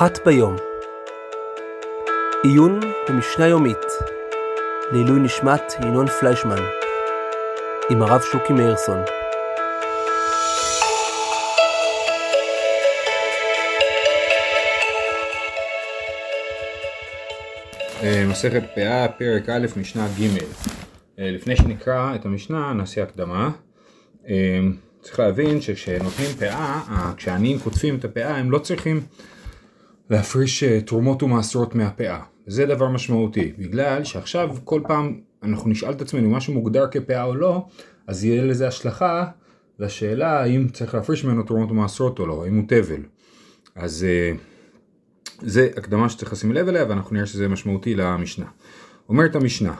אחת ביום. עיון במשנה יומית לעילוי נשמת ינון פליישמן עם הרב שוקי מאירסון. אה, מסכת פאה, פרק א', משנה ג'. אה, לפני שנקרא את המשנה, נעשה הקדמה. אה, צריך להבין שכשנותנים פאה, כשהעניים קוטפים את הפאה, הם לא צריכים להפריש תרומות ומעשרות מהפאה. זה דבר משמעותי, בגלל שעכשיו כל פעם אנחנו נשאל את עצמנו אם משהו מוגדר כפאה או לא, אז יהיה לזה השלכה לשאלה האם צריך להפריש ממנו תרומות ומעשרות או לא, האם הוא תבל. אז זה הקדמה שצריך לשים לב אליה ואנחנו נראה שזה משמעותי למשנה. אומרת המשנה,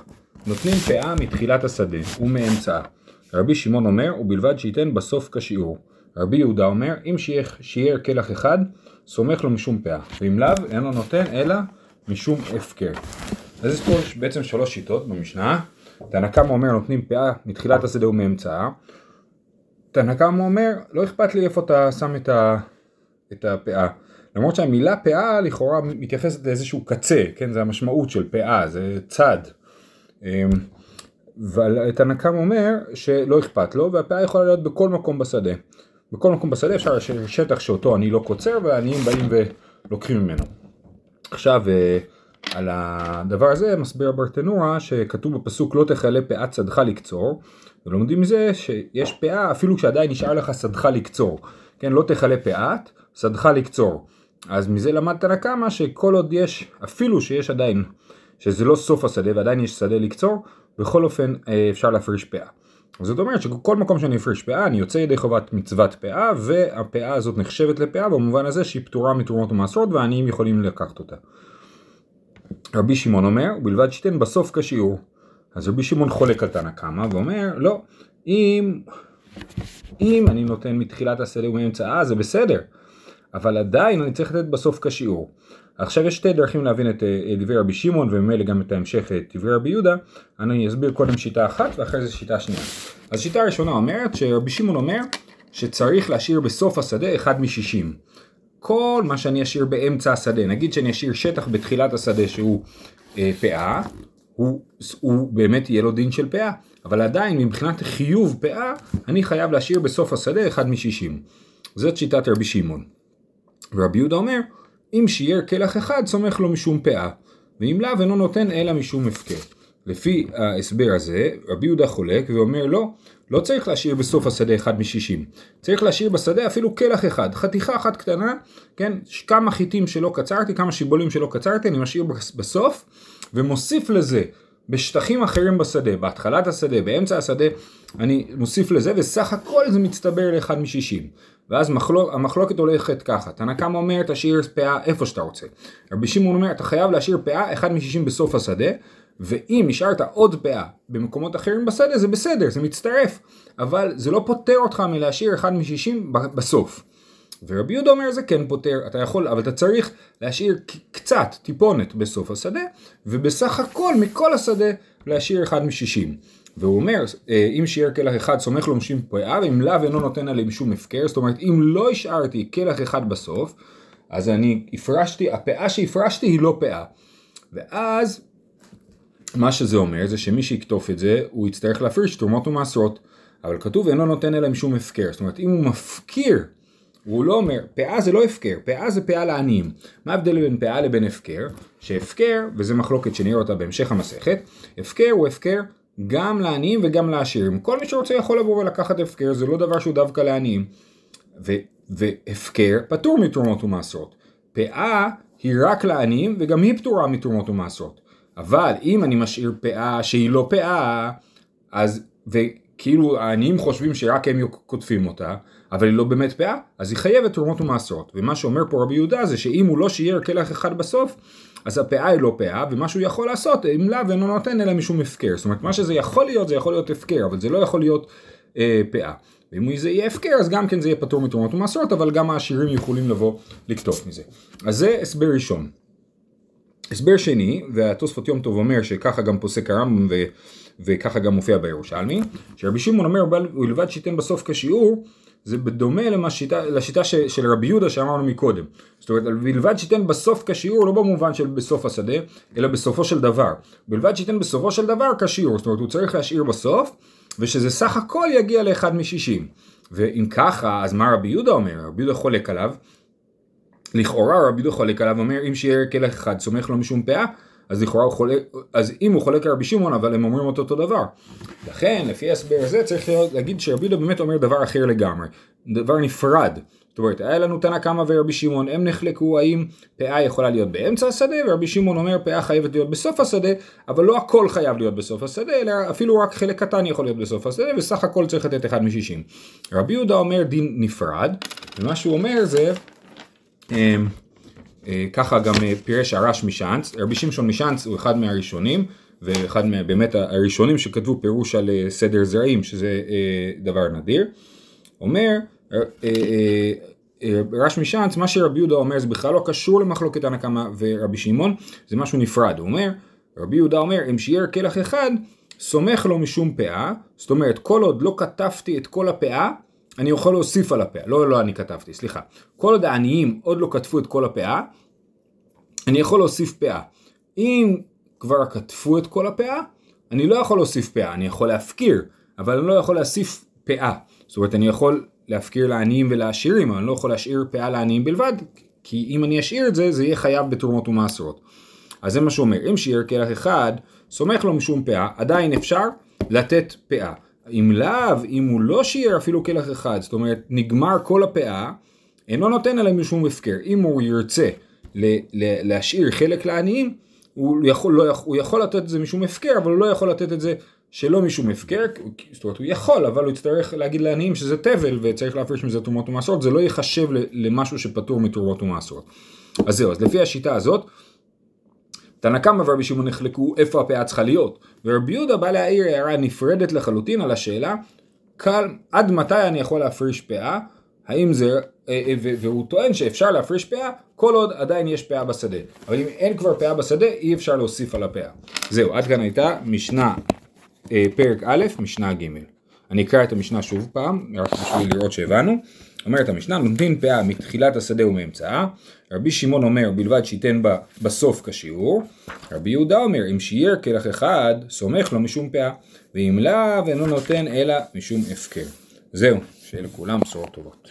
נותנים פאה מתחילת השדה ומאמצעה. רבי שמעון אומר, ובלבד שייתן בסוף כשיעור. רבי יהודה אומר, אם שיער כלח אחד, סומך לו משום פאה, ואם לאו, אינו נותן אלא משום הפקר. אז יש פה בעצם שלוש שיטות במשנה. תנא קמא אומר, נותנים פאה מתחילת השדה ומאמצעה. תנא קמא אומר, לא אכפת לי איפה אתה שם את, ה... את הפאה. למרות שהמילה פאה לכאורה מתייחסת לאיזשהו קצה, כן, זה המשמעות של פאה, זה צד. אמ, אבל קמא אומר שלא אכפת לו, והפאה יכולה להיות בכל מקום בשדה. בכל מקום בשדה אפשר לשבת שטח שאותו אני לא קוצר, והעניים באים ולוקחים ממנו. עכשיו, אה, על הדבר הזה מסביר ברטנורה שכתוב בפסוק לא תכלה פאת שדך לקצור, ולומדים מזה שיש פאה אפילו כשעדיין נשאר לך שדך לקצור. כן, לא תכלה פאת, שדך לקצור. אז מזה למד תנא קמא שכל עוד יש, אפילו שיש עדיין, שזה לא סוף השדה ועדיין יש שדה לקצור, בכל אופן אה, אפשר להפריש פאה. זאת אומרת שכל מקום שאני אפריש פאה, אני יוצא ידי חובת מצוות פאה, והפאה הזאת נחשבת לפאה במובן הזה שהיא פטורה מתרומות ומעשרות והעניים יכולים לקחת אותה. רבי שמעון אומר, ובלבד שתיתן בסוף כשיעור. אז רבי שמעון חולק על תנא קמא ואומר, לא, אם, אם אני נותן מתחילת השדה ומאמצעה זה בסדר. אבל עדיין אני צריך לתת בסוף כשיעור. עכשיו יש שתי דרכים להבין את אה, דברי רבי שמעון וממילא גם את ההמשך את דברי רבי יהודה, אני אסביר קודם שיטה אחת ואחרי זה שיטה שנייה. אז שיטה ראשונה אומרת שרבי שמעון אומר שצריך להשאיר בסוף השדה אחד משישים. כל מה שאני אשאיר באמצע השדה, נגיד שאני אשאיר שטח בתחילת השדה שהוא אה, פאה, הוא, הוא באמת יהיה לו דין של פאה, אבל עדיין מבחינת חיוב פאה, אני חייב להשאיר בסוף השדה אחד משישים. זאת שיטת רבי שמעון. ורבי יהודה אומר, אם שיער כלח אחד סומך לו משום פאה, ואם לאו אינו נותן אלא משום הפקר. לפי ההסבר הזה, רבי יהודה חולק ואומר לא, לא צריך להשאיר בסוף השדה אחד משישים. צריך להשאיר בשדה אפילו כלח אחד, חתיכה אחת קטנה, כן, כמה חיטים שלא קצרתי, כמה שיבולים שלא קצרתי, אני משאיר בסוף, ומוסיף לזה בשטחים אחרים בשדה, בהתחלת השדה, באמצע השדה, אני מוסיף לזה, וסך הכל זה מצטבר לאחד משישים. ואז מחלוק, המחלוקת הולכת ככה, תנא קמא אומר תשאיר פאה איפה שאתה רוצה. רבי שמעון אומר אתה חייב להשאיר פאה אחד משישים בסוף השדה, ואם השארת עוד פאה במקומות אחרים בשדה זה בסדר, זה מצטרף, אבל זה לא פוטר אותך מלהשאיר אחד משישים בסוף. ורבי יהודה אומר זה כן פותר, אתה יכול, אבל אתה צריך להשאיר קצת, טיפונת בסוף השדה, ובסך הכל מכל השדה להשאיר אחד משישים. והוא אומר, אה, אם שיער כלח אחד סומך לו משום פאה, ואם לאו אינו נותן עליהם שום הפקר, זאת אומרת אם לא השארתי כלח אחד בסוף, אז אני הפרשתי, הפאה שהפרשתי היא לא פאה. ואז מה שזה אומר זה שמי שיקטוף את זה, הוא יצטרך להפריש תרומות ומעשרות. אבל כתוב אינו נותן עליהם שום הפקר. זאת אומרת אם הוא מפקיר הוא לא אומר, פאה זה לא הפקר, פאה זה פאה לעניים. מה ההבדל בין פאה לבין הפקר? שהפקר, וזה מחלוקת שנראה אותה בהמשך המסכת, הפקר הוא הפקר גם לעניים וגם לעשירים. כל מי שרוצה יכול לבוא ולקחת הפקר, זה לא דבר שהוא דווקא לעניים. ו- והפקר פטור מתרומות ומעשרות. פאה היא רק לעניים וגם היא פטורה מתרומות ומעשרות. אבל אם אני משאיר פאה שהיא לא פאה, אז, וכאילו העניים חושבים שרק הם קוטפים אותה, אבל היא לא באמת פאה, אז היא חייבת תרומות ומעשרות. ומה שאומר פה רבי יהודה זה שאם הוא לא שיער כלח אחד בסוף, אז הפאה היא לא פאה, ומה שהוא יכול לעשות, אם לאו אינו נותן אלא משום הפקר. זאת אומרת, מה שזה יכול להיות, זה יכול להיות הפקר, אבל זה לא יכול להיות אה, פאה. ואם זה יהיה הפקר, אז גם כן זה יהיה פטור מתרומות ומעשרות, אבל גם העשירים יכולים לבוא לקטוף מזה. אז זה הסבר ראשון. הסבר שני, והתוספות יום טוב אומר שככה גם פוסק הרמב"ם וככה גם מופיע בירושלמי, שרבי שמעון אומר, ובלבד שייתן בסוף כשיעור, זה בדומה למשיטה, לשיטה ש, של רבי יהודה שאמרנו מקודם. זאת אומרת, בלבד שייתן בסוף כשיעור, לא במובן של בסוף השדה, אלא בסופו של דבר. בלבד שייתן בסופו של דבר כשיעור, זאת אומרת, הוא צריך להשאיר בסוף, ושזה סך הכל יגיע לאחד משישים. ואם ככה, אז מה רבי יהודה אומר? רבי יהודה חולק עליו. לכאורה רבי יהודה חולק עליו, אומר אם שיהיה כלך אחד סומך לו משום פאה, אז לכאורה הוא חולק, אז אם הוא חולק על רבי שמעון, אבל הם אומרים אותו אותו דבר. לכן, לפי ההסבר הזה, צריך להגיד שרבי יהודה באמת אומר דבר אחר לגמרי, דבר נפרד. זאת אומרת, היה לנו תנא קמא ורבי שמעון, הם נחלקו האם פאה יכולה להיות באמצע השדה, ורבי שמעון אומר פאה חייבת להיות בסוף השדה, אבל לא הכל חייב להיות בסוף השדה, אלא אפילו רק חלק קטן יכול להיות בסוף השדה, וסך הכל צריך לתת אחד משישים. רבי יהודה אומר דין נפרד, ומה שהוא אומר זה, ככה גם אה, פירש הרש משאנץ, רבי שמשון משאנץ הוא אחד מהראשונים, ואחד מה, באמת הראשונים שכתבו פירוש על אה, סדר זרעים, שזה דבר נדיר. אומר, רש משאנץ, מה שרבי יהודה אומר זה בכלל לא קשור למחלוקת הנקמה ורבי שמעון, זה משהו נפרד. הוא אומר, רבי יהודה אומר, אם שיער כלח אחד, סומך לו משום פאה, זאת אומרת, כל עוד לא כתבתי את כל הפאה, אני יכול להוסיף על הפאה, לא, לא אני כתבתי, סליחה. כל עוד העניים עוד לא כתבו את כל הפאה, אני יכול להוסיף פאה. אם כבר כתבו את כל הפאה, אני לא יכול להוסיף פאה, אני יכול להפקיר, אבל אני לא יכול להוסיף פאה. זאת אומרת, אני יכול להפקיר לעניים ולעשירים, אבל אני לא יכול להשאיר פאה לעניים בלבד, כי אם אני אשאיר את זה, זה יהיה חייב בתרומות ומעשרות. אז זה מה שהוא אומר, אם שיער כלח אחד, סומך לו משום פאה, עדיין אפשר לתת פאה. אם לאו, אם הוא לא שיער אפילו כלח אחד, זאת אומרת, נגמר כל הפאה, אינו נותן עליהם משום הפקר. אם הוא ירצה ל- ל- להשאיר חלק לעניים, הוא יכול, לא, הוא יכול לתת את זה משום הפקר, אבל הוא לא יכול לתת את זה שלא משום הפקר, זאת אומרת הוא יכול, אבל הוא יצטרך להגיד לעניים שזה תבל וצריך להפריש מזה תרומות ומעשרות, זה לא ייחשב למשהו שפטור מתרומות ומעשרות. אז זהו, אז לפי השיטה הזאת, תנא קמא ורבי שמעון נחלקו איפה הפאה צריכה להיות, ורבי יהודה בא להעיר הערה נפרדת לחלוטין על השאלה, קל, עד מתי אני יכול להפריש פאה, האם זה, אה, אה, והוא טוען שאפשר להפריש פאה כל עוד עדיין יש פאה בשדה, אבל אם אין כבר פאה בשדה אי אפשר להוסיף על הפאה. זהו, עד כאן הייתה משנה אה, פרק א', משנה ג'. אני אקרא את המשנה שוב פעם, רק בשביל לראות שהבנו. אומרת המשנה, נותנים פאה מתחילת השדה ומאמצעה, רבי שמעון אומר בלבד שייתן בה בסוף כשיעור, רבי יהודה אומר אם שיער כלח אחד, סומך לו משום פאה, ואם לאו אינו נותן אלא משום הפקר. זהו, שיהיה לכולם בשורות טובות.